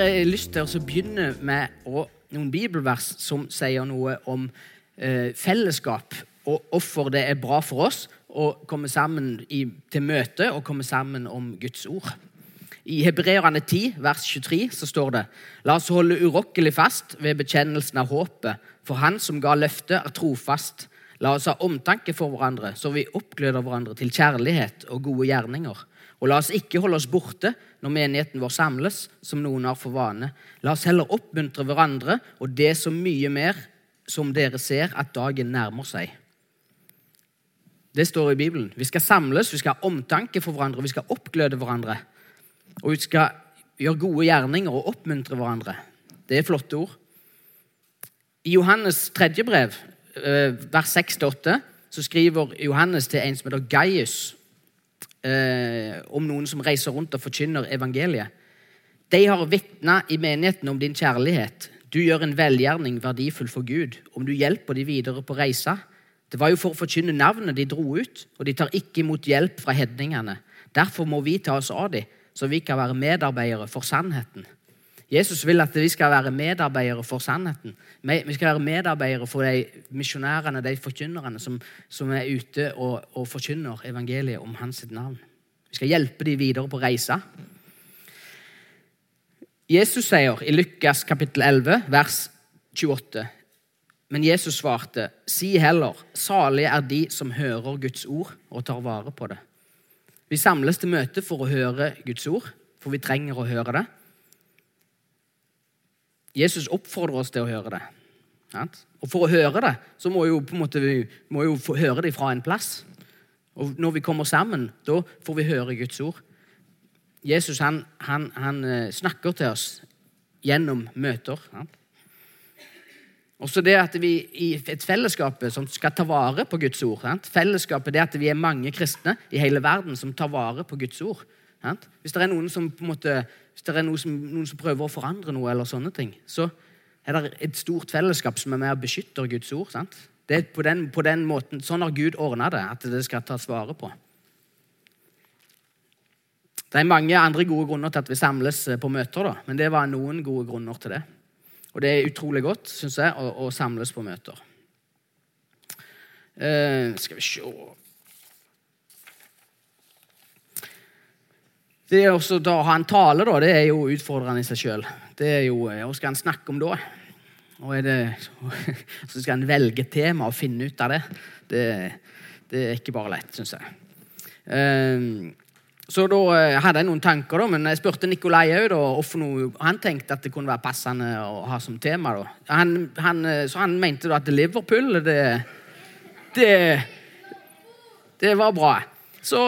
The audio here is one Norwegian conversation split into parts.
har jeg lyst til å begynne med noen bibelvers som sier noe om eh, fellesskap, og hvorfor det er bra for oss å komme sammen i, til møte og komme sammen om Guds ord. I Hebreerne 10, vers 23, så står det La oss holde urokkelig fast ved bekjennelsen av håpet, for Han som ga løftet, er trofast. La oss ha omtanke for hverandre, så vi oppgløder hverandre til kjærlighet og gode gjerninger. Og la oss ikke holde oss borte når menigheten vår samles, som noen har for vane. La oss heller oppmuntre hverandre, og det så mye mer som dere ser at dagen nærmer seg. Det står i Bibelen. Vi skal samles, vi skal ha omtanke for hverandre, vi skal oppgløde hverandre. Og vi skal gjøre gode gjerninger og oppmuntre hverandre. Det er flotte ord. I Johannes tredje brev, eh, vers 6-8, så skriver Johannes til en som heter Gaius, eh, om noen som reiser rundt og forkynner evangeliet. De har vitna i menigheten om din kjærlighet. Du gjør en velgjerning verdifull for Gud om du hjelper de videre på reisa. Det var jo for å forkynne navnet de dro ut, og de tar ikke imot hjelp fra hedningene. Derfor må vi ta oss av dem, så vi kan være medarbeidere for sannheten. Jesus vil at vi skal være medarbeidere for sannheten. Vi skal være medarbeidere for de misjonærene, de forkynnerne som, som er ute og, og, forkynner evangeliet om hans navn. Vi skal hjelpe dem videre på reisa. Jesus sier i Lukas kapittel 11, vers 28 Men Jesus svarte, si heller, salige er de som hører Guds ord og tar vare på det. Vi samles til møte for å høre Guds ord, for vi trenger å høre det. Jesus oppfordrer oss til å høre det. Og For å høre det så må, jo, måte, vi må jo få høre det fra en plass. Og Når vi kommer sammen, da får vi høre Guds ord. Jesus han, han, han eh, snakker til oss gjennom møter. Også det at vi i et fellesskap som skal ta vare på Guds ord. Fellesskapet det at vi er mange kristne i hele verden som tar vare på Guds ord. Hvis det er noen som på en måte hvis det er noen som, noen som, prøver å forandre noe, eller sånne ting, så er det et stort fellesskap som er med og beskytter Guds ord. sant? Det er på den, på den måten, Sånn har Gud ordna det, at det skal tas vare på. Det er mange andre gode grunner til at vi samles eh, på møter, da, men det var noen gode grunner til det. Og det er utrolig godt, syns jeg, å, å, samles på møter. Uh, skal vi se Det er også da, å ha en tale da, det er jo utfordrende i seg sjøl. Hva skal en snakke om da? Og er det, så skal en velge tema og finne ut av det. Det, det er ikke bare lett, syns jeg. Um, så da eh, hadde jeg noen tanker, da, men jeg spurte Nikolai òg han tenkte at det kunne være passende å ha som tema. Han, han, eh, så han mente da at Liverpool det, det, det var bra. Så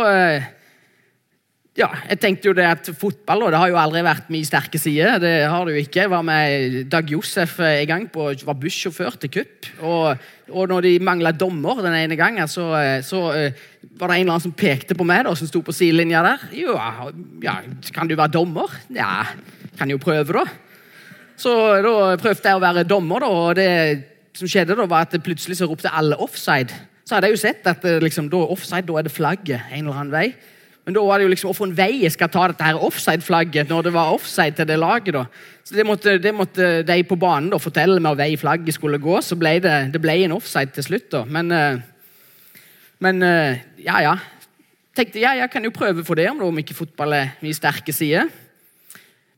ja, jeg tenkte jo det at Fotball det har jo aldri vært min sterke side. Det har det jo ikke. Jeg var med Dag Josef i gang på, var bussjåfør til cup. Og, og når de mangla dommer den ene gangen, så, så uh, var det en eller annen som pekte på meg, da, som sto på sidelinja der. Jo, ja, kan du være dommer? Ja, kan jo prøve, da. Så da prøvde jeg å være dommer, da, og det som skjedde da, var at plutselig så ropte alle offside. Så hadde jeg jo sett at eh, liksom, da, offside, da er det flagget en eller annen vei. Men da var det jo liksom hvorfor en vei jeg skal ta dette her offside-flagget når det var offside til det laget. da. Så Det måtte, det måtte de på banen da fortelle meg hvor vei flagget skulle gå. Så ble det, det ble en offside til slutt. da. Men, eh, men eh, ja, ja. Tenkte ja, jeg kan jo prøve for det, om ikke fotball er min sterke side.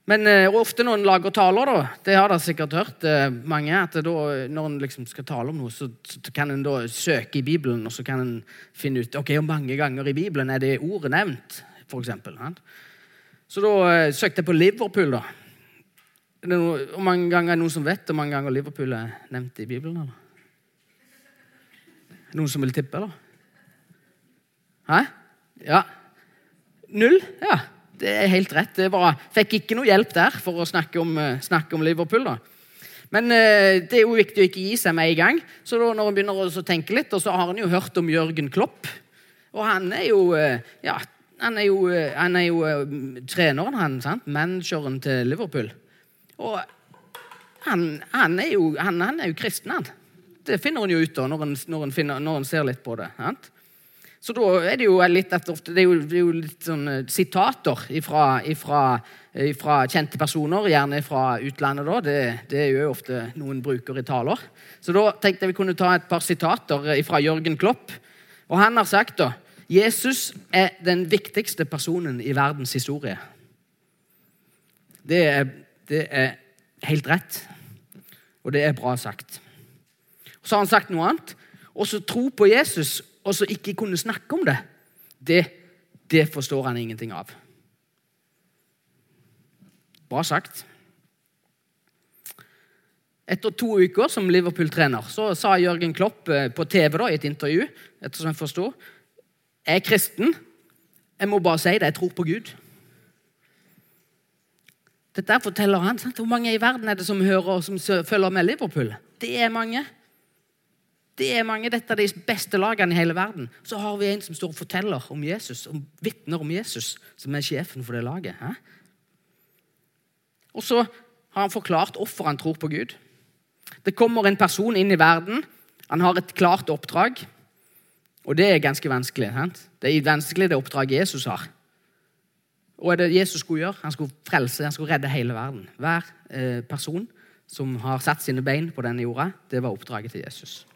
Men uh, ofte når en lager taler, da, det har dere sikkert hørt eh, mange, at da, når en liksom skal tale om noe, så, så kan en søke i Bibelen, og så kan en finne ut ok, hvor mange ganger i Bibelen er det ordet nevnt. For eksempel, ja. Så da eh, søkte jeg på Liverpool. da. Noe, hvor mange ganger er det noen som vet hvor mange ganger Liverpool er nevnt i Bibelen? eller? Noen som vil tippe, eller? Hæ? Ja. Null? Ja. Det er helt rett. Det var, fikk ikke noe hjelp der for å snakke om, eh, snakke om Liverpool. da. Men eh, det er jo viktig å ikke gi seg med en gang. Så da, når en begynner å tenke litt, og så har en jo hørt om Jørgen Klopp. Og han er jo eh, ja, han er jo, han er jo treneren, han. sant? Manageren til Liverpool. Og han, han, er, jo, han, han er jo kristen, han. Det finner en jo ut av når en, ser litt på det. Sant? Så da er det jo litt ofte, det er jo, det er jo litt sånn eh, sitater fra kjente personer, gjerne fra utlandet. da. Det, det er jo ofte noen bruker i taler. Så da tenkte jeg vi kunne ta et par sitater fra Jørgen Klopp. Og han har sagt da Jesus er den viktigste personen i verdens historie. Det er, det er helt rett, og det er bra sagt. Så har han sagt noe annet. Og så tro på Jesus og så ikke kunne snakke om det, det, det forstår han ingenting av. Bra sagt. Etter to uker som Liverpool-trener så sa Jørgen Klopp eh, på TV da, i et intervju ettersom jeg forstod, jeg er kristen. Jeg må bare si det, jeg tror på Gud. Dette forteller han. Sant? Hvor mange i verden er det som hører og som følger med Liverpool? Det er mange. Det er mange, Dette er de beste lagene i hele verden. Så har vi en som står og forteller om Jesus, om vitner om Jesus, som er sjefen for det laget. Hæ? Og så har han forklart hvorfor han tror på Gud. Det kommer en person inn i verden. Han har et klart oppdrag. Og det er ganske vanskelig. Sant? Det er vanskelig det oppdraget Jesus har. Og er det Jesus skulle gjøre? Han skulle frelse, han skulle redde hele verden. Hver eh, person som har satt sine bein på denne jorda, det var oppdraget til Jesus.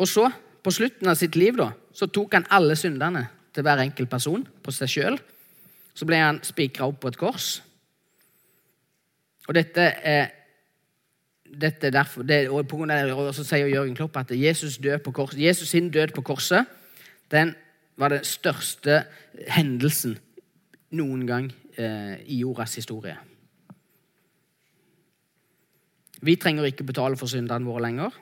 Og så, på slutten av sitt liv, da, så tok han alle syndene til hver enkelt person på seg sjøl. Så ble han spikra opp på et kors. Og dette er, dette er derfor, det, og på grunn av det, så sier Jørgen Klopp at Jesus, død på korset, Jesus sin død på korset den var den største hendelsen noen gang eh, i jordas historie. Vi trenger ikke betale for syndene våre lenger.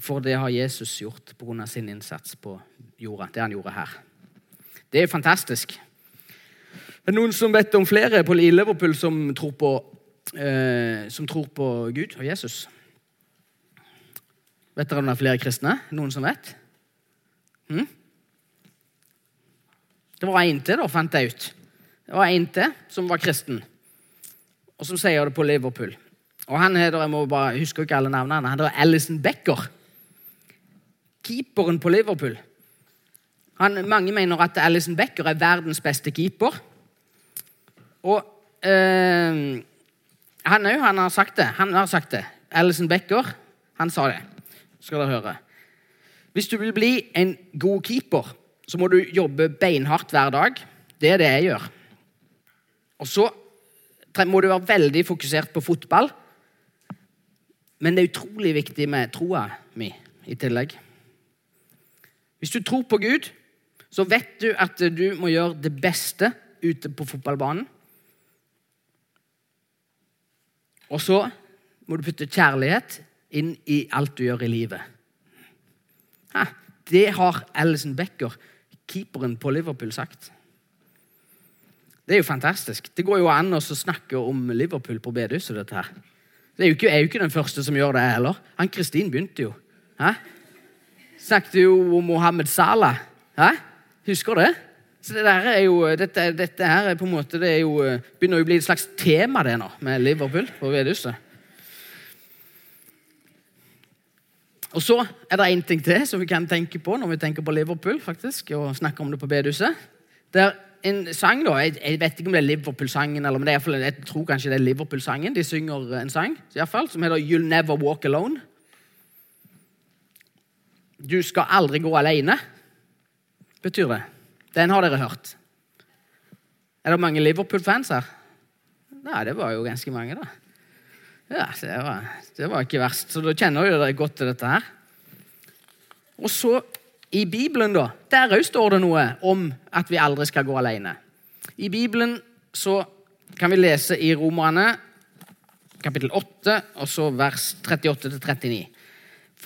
For det har Jesus gjort pga. sin innsats på jorda. Det han gjorde her. Det er fantastisk. Det er noen som vet om flere på Liverpool som tror på, eh, som tror på Gud og Jesus? Vet dere om det er flere kristne? Noen som vet? Hm? Det var en til, da, fant jeg ut. Det var en til som var kristen, og som sier det på Liverpool. Og han heter, jeg må bare husker ikke alle navnene, han heter Alison Becker keeperen på Liverpool. Han, mange mener at Alison Becker er verdens beste keeper. Og øh, han òg har sagt det. Han har sagt det. Alison Becker han sa det. Skal dere høre. Hvis du vil bli en god keeper, så må du jobbe beinhardt hver dag. Det er det jeg gjør. Og så må du være veldig fokusert på fotball. Men det er utrolig viktig med troa mi i tillegg. Hvis du tror på Gud, så vet du at du må gjøre det beste ute på fotballbanen. Og så må du putte kjærlighet inn i alt du gjør i livet. Ha, det har Alison Becker, keeperen på Liverpool, sagt. Det er jo fantastisk. Det går jo an å snakke om Liverpool på bedehuset. dette. Det er jo ikke den første som gjør det heller. Han Kristin begynte jo. Hæ? Snakket jo om Mohammed Salah. Hæ? Husker du det? Så det der er jo, dette, dette her er på en måte, det er jo, begynner å bli et slags tema det nå, med Liverpool på Vedhuset. Og så er det én ting til som vi kan tenke på når vi tenker på Liverpool. faktisk, og snakker om det på bedehuset. Det er en sang, da, jeg, jeg vet ikke om det er Liverpool-sangen, eller men det er, jeg tror kanskje det er Liverpool-sangen. De synger en sang i hvert fall, som heter You'll Never Walk Alone. Du skal aldri gå alene, betyr det. Den har dere hørt. Er det mange Liverpool-fans her? Nei, det var jo ganske mange, da. Ja, det var, det var ikke verst. Så da kjenner jo dere godt til dette her. Og så i Bibelen, da, der òg står det noe om at vi aldri skal gå alene. I Bibelen så kan vi lese i Romerne kapittel 8, og så vers 38-39.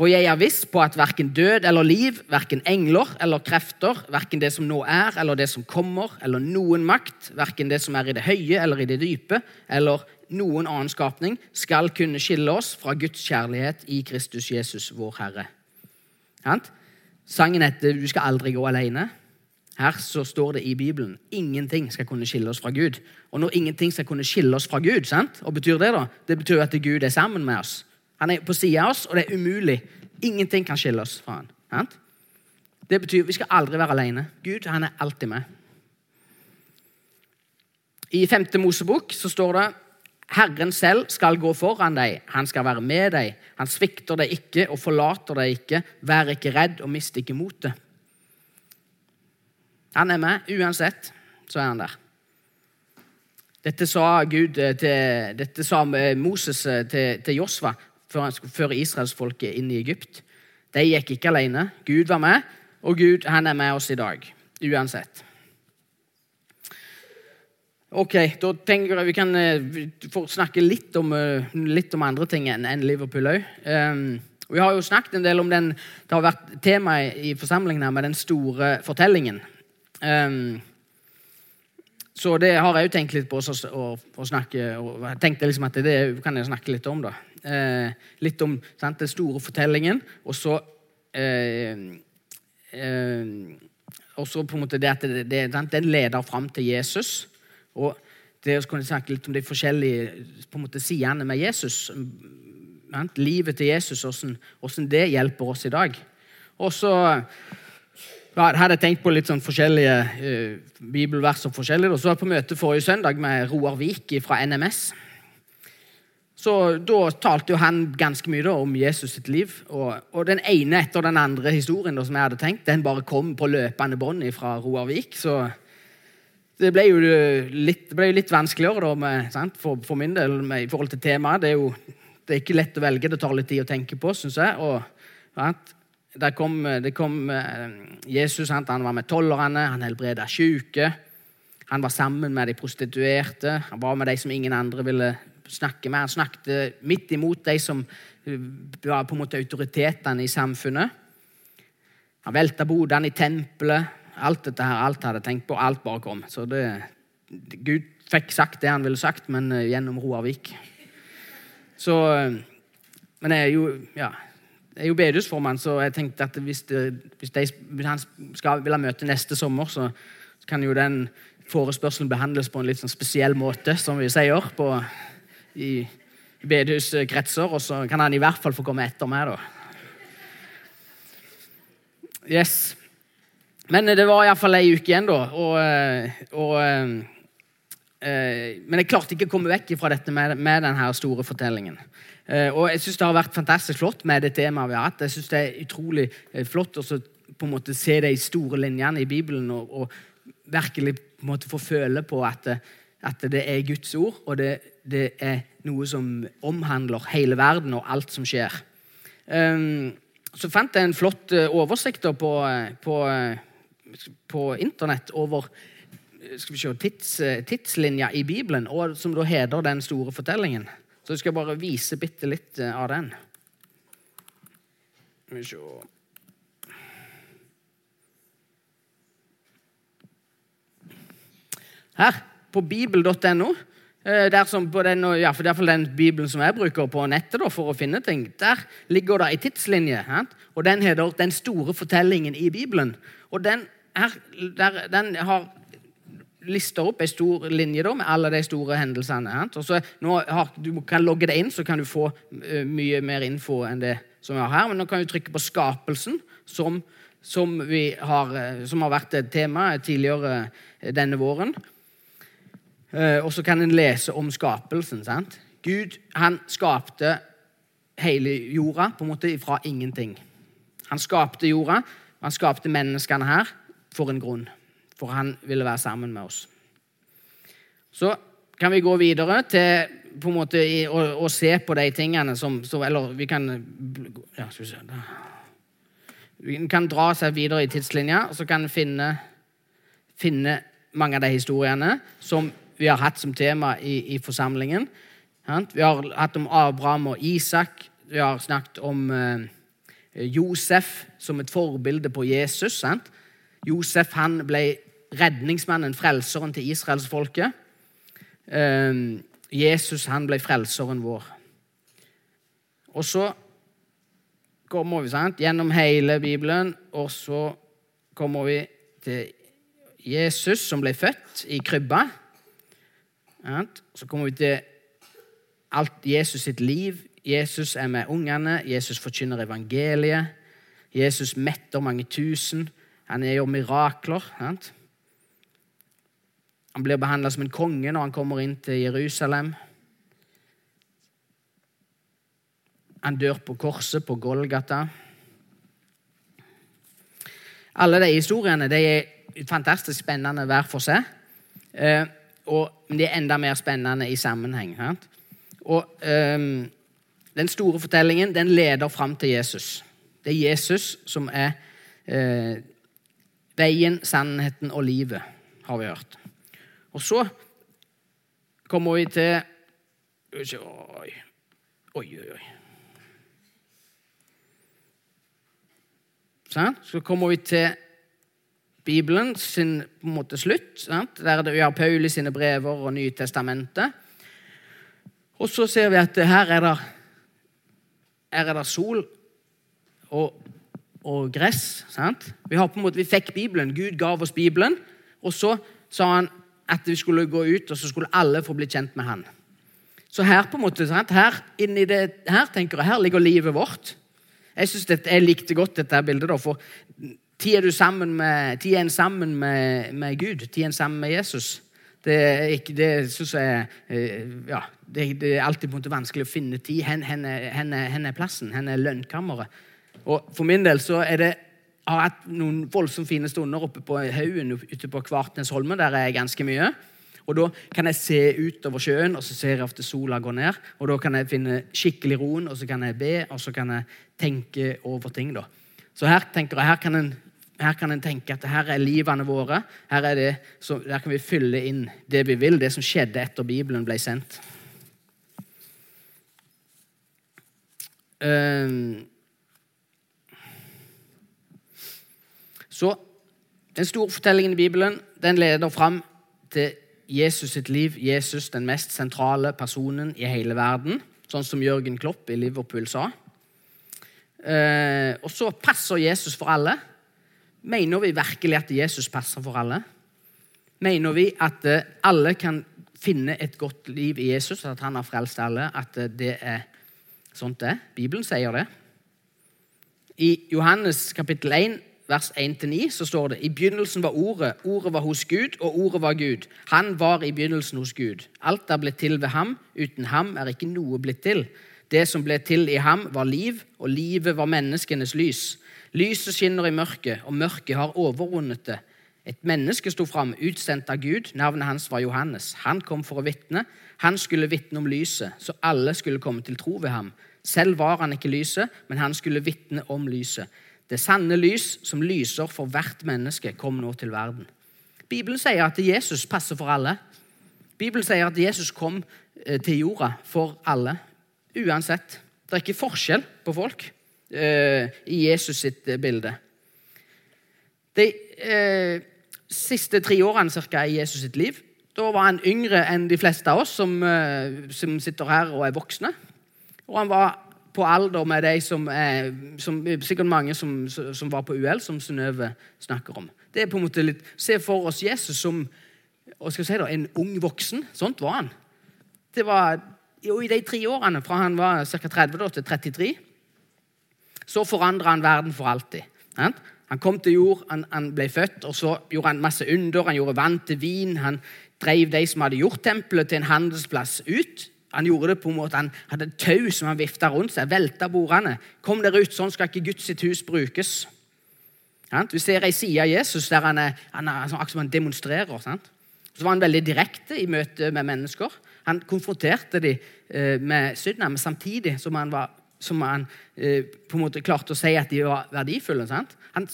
For jeg er viss på at verken død eller liv, verken engler eller krefter, verken det som nå er eller det som kommer, eller noen makt, verken det som er i det høye eller i det dype, eller noen annen skapning, skal kunne skille oss fra Guds kjærlighet i Kristus Jesus, vår Herre. Sangen heter 'Du skal aldri gå alene'. Her så står det i Bibelen ingenting skal kunne skille oss fra Gud. Og når ingenting skal kunne skille oss fra Gud, sant? hva betyr det da? Det betyr at Gud er sammen med oss. Han er på sida av oss, og det er umulig. Ingenting kan skille oss fra han. Det betyr vi skal aldri være alene. Gud han er alltid med. I 5. Mosebok så står det Herren selv skal gå foran deg, han skal være med deg. Han svikter deg ikke og forlater deg ikke. Vær ikke redd og mist ikke motet. Han er med uansett, så er han der. Dette sa Gud til, dette sa Moses til, til Josva før han skulle føre israelsfolket inn i Egypt. De gikk ikke alene. Gud var med, og Gud han er med oss i dag. Uansett. Ok, da tenker jeg Vi kan uh, snakke litt om, uh, litt om, andre ting enn Liverpool òg. Um, ehm, vi har jo snakket en del om den Det har vært tema i forsamlingen her med den store fortellingen. Um, så det har jeg jo tenkt litt på å, snakke og tenkte liksom at det kan jeg snakke litt om. da. Eh, litt om sant, den store fortellingen, og så og så på en måte det at det, det, den leder fram til Jesus. Og det å kunne snakke litt om de forskjellige på en måte, sidene med Jesus. Livet til Jesus, hvordan, det hjelper oss i dag. Og så ja, hadde jeg tenkt på litt sånn forskjellige uh, bibelvers. og forskjellige. Og så var jeg på møte forrige søndag med Roar Vik fra NMS. Så Da talte jo han ganske mye da, om Jesus sitt liv. Og, og, den ene etter den andre historien da, som jeg hadde tenkt, den bare kom på løpende bånd fra Roar Vik. Så det ble jo litt, ble litt vanskeligere da, med, for, for, min del med, i forhold til temaet. Det er jo det er ikke lett å velge. Det tar litt tid å tenke på, syns jeg. Og, sant? Der kom, det kom eh, Jesus, sant? han var med tollerne, han helbreda syke. Han var sammen med de prostituerte, han var med de som ingen andre ville snakke med. Han snakket midt imot de som eh, var på en måte autoritetene i samfunnet. Han velta bodene i tempelet. Alt dette her, alt hadde tenkt på, alt bare kom. Så det, Gud fikk sagt det han ville sagt, men uh, gjennom Roarvik. Så Men jeg er jo ja, er jo bedehusformann, så jeg tenkte at hvis, hvis, de, hvis han skal, vil ha møte neste sommer, så, kan jo den forespørselen behandles på en litt sånn spesiell måte, som vi sier, på, i, i bedehuskretser. Og så kan han i hvert fall få komme etter meg, da. Yes. Men det var iallfall ei uke igjen, da. Og, eh, og, eh, men jeg klarte ikke å komme vekk fra dette med, med denne store fortellingen. Eh, og jeg syns det har vært fantastisk flott med det temaet vi har hatt. Jeg synes det er utrolig flott å på en måte se de store linjene i Bibelen og, og virkelig på en måte få føle på at, at det er Guds ord, og det, det, er noe som omhandler hele verden og alt som skjer. Um, så fant jeg en flott oversikt på, på på internett over skal vi se, tids, tidslinja i Bibelen, og som da heter Den store fortellingen. Så jeg skal bare vise bitte litt eh, av den. Skal vi se Her, på bibel.no. Eh, der som på den, ja, for den Bibelen som jeg bruker på nettet da, for å finne ting, der ligger det ei tidslinje. Og Den heter 'Den store fortellingen i Bibelen'. Og den her, der, den har lister opp en stor linje da, med alle de store hendelsene. Og så nå har, Du kan logge det inn, så kan du få uh, mye mer info enn det som vi har her. Men nå kan du trykke på skapelsen, som, som, har, uh, som har, vært et tema tidligere uh, denne våren. og så kan en lese om skapelsen. sant? Gud han skapte hele jorda på en måte fra ingenting. Han skapte jorda, han skapte menneskene her for en grunn. For han ville være sammen med oss. Så kan vi gå videre til på en måte å, å se på de tingene som så, Eller vi kan ja, skal vi se da. Vi kan dra seg videre i tidslinja, og så kan vi finne, finne mange av de historiene som vi har hatt som tema i, i forsamlingen. Vi har hatt om Abraham og Isak. Vi har snakket om eh, Josef som et forbilde på Jesus. Josef han ble redningsmannen, frelseren til israelsfolket. Ehm, Jesus han ble frelseren vår. Og så kommer vi sant, gjennom hele Bibelen, og så kommer vi til Jesus som ble født i krybba. Så kommer vi til alt Jesus sitt liv Jesus er med ungene, Jesus forkynner evangeliet. Jesus metter mange tusen. Han gjør mirakler. Sant? Han blir behandla som en konge når han kommer inn til Jerusalem. Han dør på korset på Golgata. Alle de historiene de er fantastisk spennende hver for seg. Eh, og, de er enda mer spennende i sammenheng. Og eh, Den store fortellingen den leder fram til Jesus. Det er Jesus som er eh, veien, sannheten og livet, har vi hørt. Og så kommer vi til Oi, oi, oi. Så kommer vi til Bibelen sin på en måte slutt, sant? der vi har Pauli sine brever og Nytestamentet. Og så ser vi at her er det, her er det sol og, og gress. Sant? Vi, har på en måte, vi fikk Bibelen. Gud gav oss Bibelen. Og så sa han at vi skulle gå ut, og så skulle alle få bli kjent med han. Så her på en måte, sant? Her, inni det, her tenker jeg, her ligger livet vårt. Jeg synes dette, jeg likte godt dette bildet. Da, for tid er du sammen med, tid er en sammen med, med Gud, tid er en sammen med Jesus. Det, det synes jeg eh, ja, det, det, er alltid på en måte vanskelig å finne tid. Hen, hen, hen, hen er plassen, hen er lønnkammeret. Og For min del så er det har hatt noen voldsomt fine stunder oppe på haugen ute på Kvartnesholmen. Der er jeg ganske mye. Og Da kan jeg se utover sjøen, og så ser jeg ofte sola gå ned. og Da kan jeg finne skikkelig roen, og så kan jeg be, og så kan jeg tenke over ting. da. Så her tenker her kan en, her kan en tenke at her er livene våre. Her, er det, så, der kan vi fylle inn det vi vil, det som skjedde etter Bibelen ble sendt. Um, så den store fortellingen i Bibelen den leder fram til Jesus sitt liv, Jesus den mest sentrale personen i hele verden. Sånn som Jørgen Klopp i Liverpool sa. Eh, og så passer Jesus for alle. Mener vi virkelig at Jesus passer for alle? Mener vi at eh, alle kan finne et godt liv i Jesus, at han har frelst alle? At eh, det er sånt det? Bibelen sier det. I Johannes kapittel 1 vers 1-9 så står det i begynnelsen var Ordet. Ordet var hos Gud, og Ordet var Gud. Han var i begynnelsen hos Gud. Alt er blitt til ved ham. Uten ham er ikke noe blitt til. Det som ble til i ham, var liv, og livet var menneskenes lys. Lyset skinner i mørket, og mørket har overvunnet det. Et menneske sto fram, utsendt av Gud. Navnet hans var Johannes. Han kom for å vitne. Han skulle vitne om lyset, så alle skulle komme til tro ved ham. Selv var han ikke lyset, men han skulle vitne om lyset. Det sanne lys som lyser for hvert menneske, kom nå til verden. Bibelen sier at Jesus passer for alle. Bibelen sier at Jesus kom eh, til jorda for alle, uansett. Det er ikke forskjell på folk uh, i Jesus sitt eh, bilde. De uh, siste tre årene cirka, i Jesus sitt liv da var han yngre enn de fleste av oss som, uh, som sitter her og er voksne. Og han var på alder med de som, er, som Sikkert mange som, som var på UL, som Synnøve snakker om. Det er på en måte litt, Se for oss Jesus som og skal vi si da, en ung voksen. Sånt var han. Det var, jo, I de tre årene fra han var ca. 30 da, til 33, så forandra han verden for alltid. Han kom til jord, han, han, ble født, og så gjorde han masse under. Han gjorde vann til vin. Han drev de som hadde gjort tempelet, til en handelsplass ut. Han gjorde det på en måte, han hadde et tau som han vifta rundt seg, velta bordene. Kom dere ut, sånn skal ikke Guds sitt hus brukes. Sant? Vi ser ei side av Jesus der han, er, han er, altså, han demonstrerer. Sant? Så var han veldig direkte i møte med mennesker. Han konfronterte dem eh, med syndene, men samtidig som han, var, som han eh, på en måte klarte å si at de var verdifulle. Han,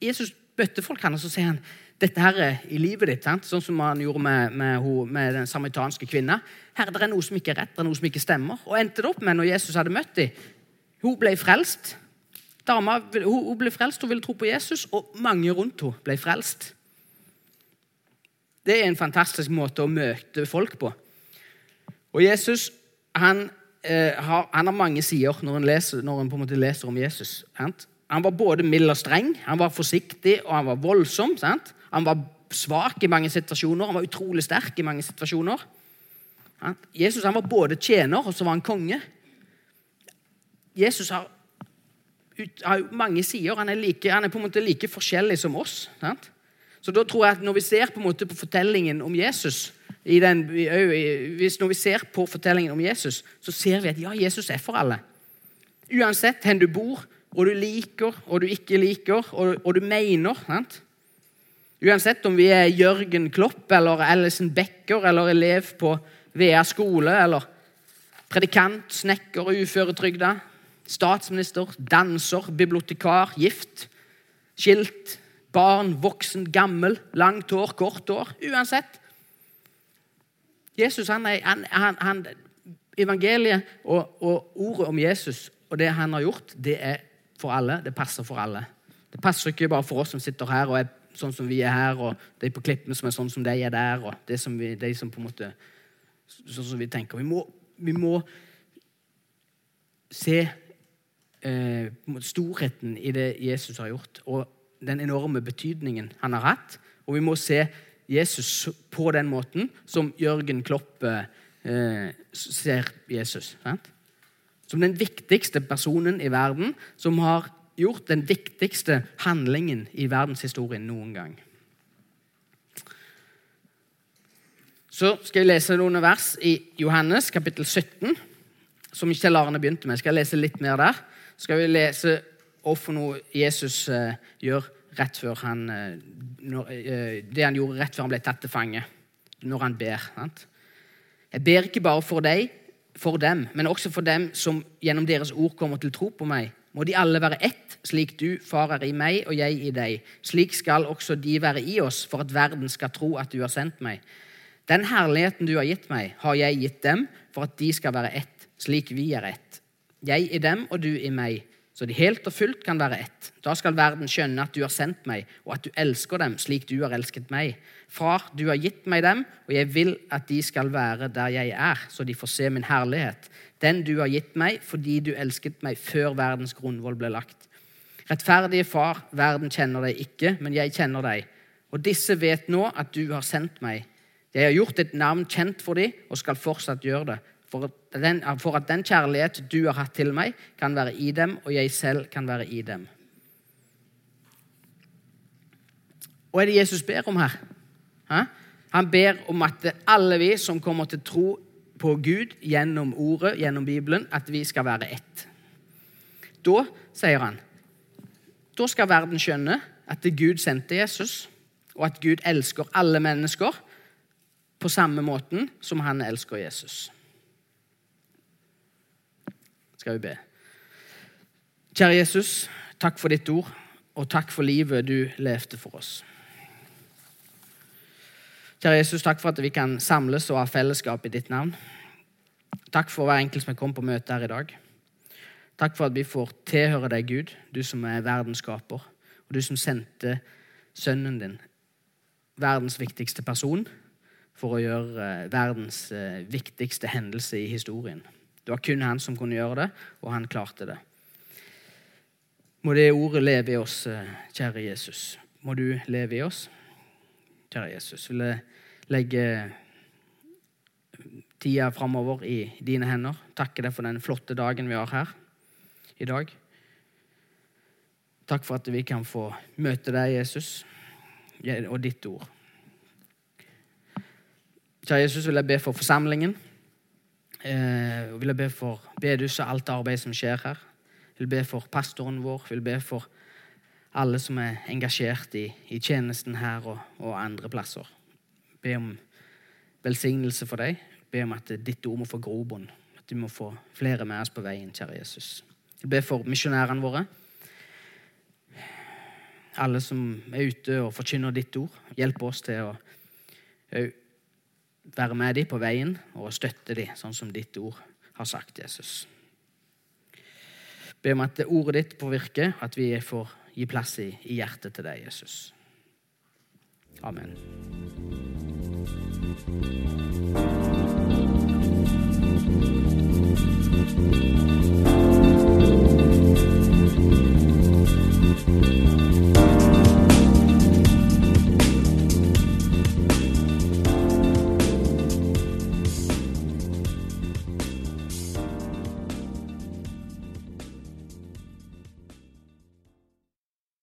Jesus bøtte folk, han, og så sier han dette her i livet ditt, sant? sånn som han gjorde med, med, med den samaritanske kvinna. Her det er noe som ikke er rett, det er noe som ikke stemmer. Og endte det opp med, når Jesus hadde møtt dem, hun ble frelst. Dama hun ble frelst, hun ville tro på Jesus, og mange rundt henne ble frelst. Det er en fantastisk måte å møte folk på. Og Jesus han, eh, har, han har, mange sider når han, leser, når han på en måte leser om Jesus. Sant? Han var både mild og streng, han var forsiktig og han var voldsom. Sant? Han var svak i mange situasjoner, han var utrolig sterk i mange situasjoner. Jesus han var både tjener og så var han konge. Jesus har, ut, har mange sider. Han er, like, han er, på en måte like forskjellig som oss. Sant? Så da tror jeg at Når vi ser på, en måte på fortellingen om Jesus, den, hvis når vi ser på fortellingen om Jesus, så ser vi at ja, Jesus er for alle. Uansett hvor du bor, og du liker og du ikke liker, og, og du mener. Sant? Uansett om vi er Jørgen Klopp eller Alison Becker eller elev på VA skole eller predikant, snekker, uføretrygda, statsminister, danser, bibliotekar, gift, skilt, barn, voksen, gammel, langt hår, kort hår. Uansett. Jesus, han er, han, han, han, Evangeliet og, og, ordet om Jesus og det han har gjort, det er for alle. Det passer for alle. Det passer ikke bare for oss som sitter her og er sånn som vi er her, og de på klippene som er sånn som de er der, og det som vi, de som på en måte Sånn som vi tenker. Vi må, vi må se eh, storheten i det Jesus har gjort, og den enorme betydningen han har hatt. Og vi må se Jesus på den måten som Jørgen Kloppe eh, ser Jesus. Sant? Som den viktigste personen i verden, som har gjort den viktigste handlingen i verdenshistorien noen gang. Så skal jeg lese noen vers i Johannes kapittel 17, som Kjell Arne begynte med. Skal jeg lese litt mer der? Skal vi lese hvorfor noe Jesus uh, gjør rett før han uh, når, uh, Det han gjorde rett før han ble tatt til fange, når han ber. Sant? Jeg ber ikke bare for deg, for dem, men også for dem som gjennom deres ord kommer til tro på meg må de alle være ett, slik du, Far, er i meg og jeg i deg. Slik skal også de være i oss, for at verden skal tro at du har sendt meg. Den herligheten du har gitt meg, har jeg gitt dem, for at de skal være ett, slik vi er ett. Jeg i dem og du i meg, så de helt og fullt kan være ett. Da skal verden skjønne at du har sendt meg, og at du elsker dem slik du har elsket meg. Far, du har gitt meg dem, og jeg vil at de skal være der jeg er, så de får se min herlighet den du har gitt meg, fordi du elsket meg før verdens grunnvoll ble lagt. Rettferdige Far, verden kjenner deg ikke, men jeg kjenner deg. Og disse vet nå at du har sendt meg. Jeg har gjort ditt navn kjent for dem og skal fortsatt gjøre det, for at, den, for at den kjærlighet du har hatt til meg, kan være i dem, og jeg selv kan være i dem. Hva er det Jesus ber om her? Ha? Han ber om at alle vi som kommer til tro på Gud gjennom ordet, gjennom Bibelen, at vi skal være ett. Da, sier han, da skal verden skjønne at Gud sendte Jesus, og at Gud elsker alle mennesker på samme måten som han elsker Jesus. Skal vi be. Kjære Jesus, takk for ditt ord, og takk for livet du levde for oss. Kjære Jesus, takk for at vi kan samles og ha fellesskap i ditt navn. Takk for hver enkelt som er kommet på møte her i dag. Takk for at vi får tilhøre deg, Gud, du som er verdens skaper, og du som sendte sønnen din, verdens viktigste person, for å gjøre eh, verdens eh, viktigste hendelse i historien. Det var kun han som kunne gjøre det, og han klarte det. Må det ordet leve i oss, eh, kjære Jesus. Må du leve i oss. Kjære Jesus, vil jeg legge tida framover i dine hender. Takke deg for den flotte dagen vi har her i dag. Takk for at vi kan få møte deg, Jesus, og ditt ord. Kjære Jesus, vil jeg be for forsamlingen. Eh, vil jeg be for bedehuset, alt arbeid som skjer her. Jeg vil be for pastoren vår. Jeg vil be for alle som er engasjert i, i tjenesten her og, og, andre plasser. Be om velsignelse for deg. Be om at ditt ord må få grobunn. At du må få flere med oss på veien, kjære Jesus. Jeg be for misjonærene våre. Alle som er ute og forkynner ditt ord. Hjelp oss til å være med dem på veien og støtte dem, sånn som ditt ord har sagt, Jesus. Be om at ordet ditt får virke, at vi får gi plass i, i hjertet til deg, Jesus. Amen. Thank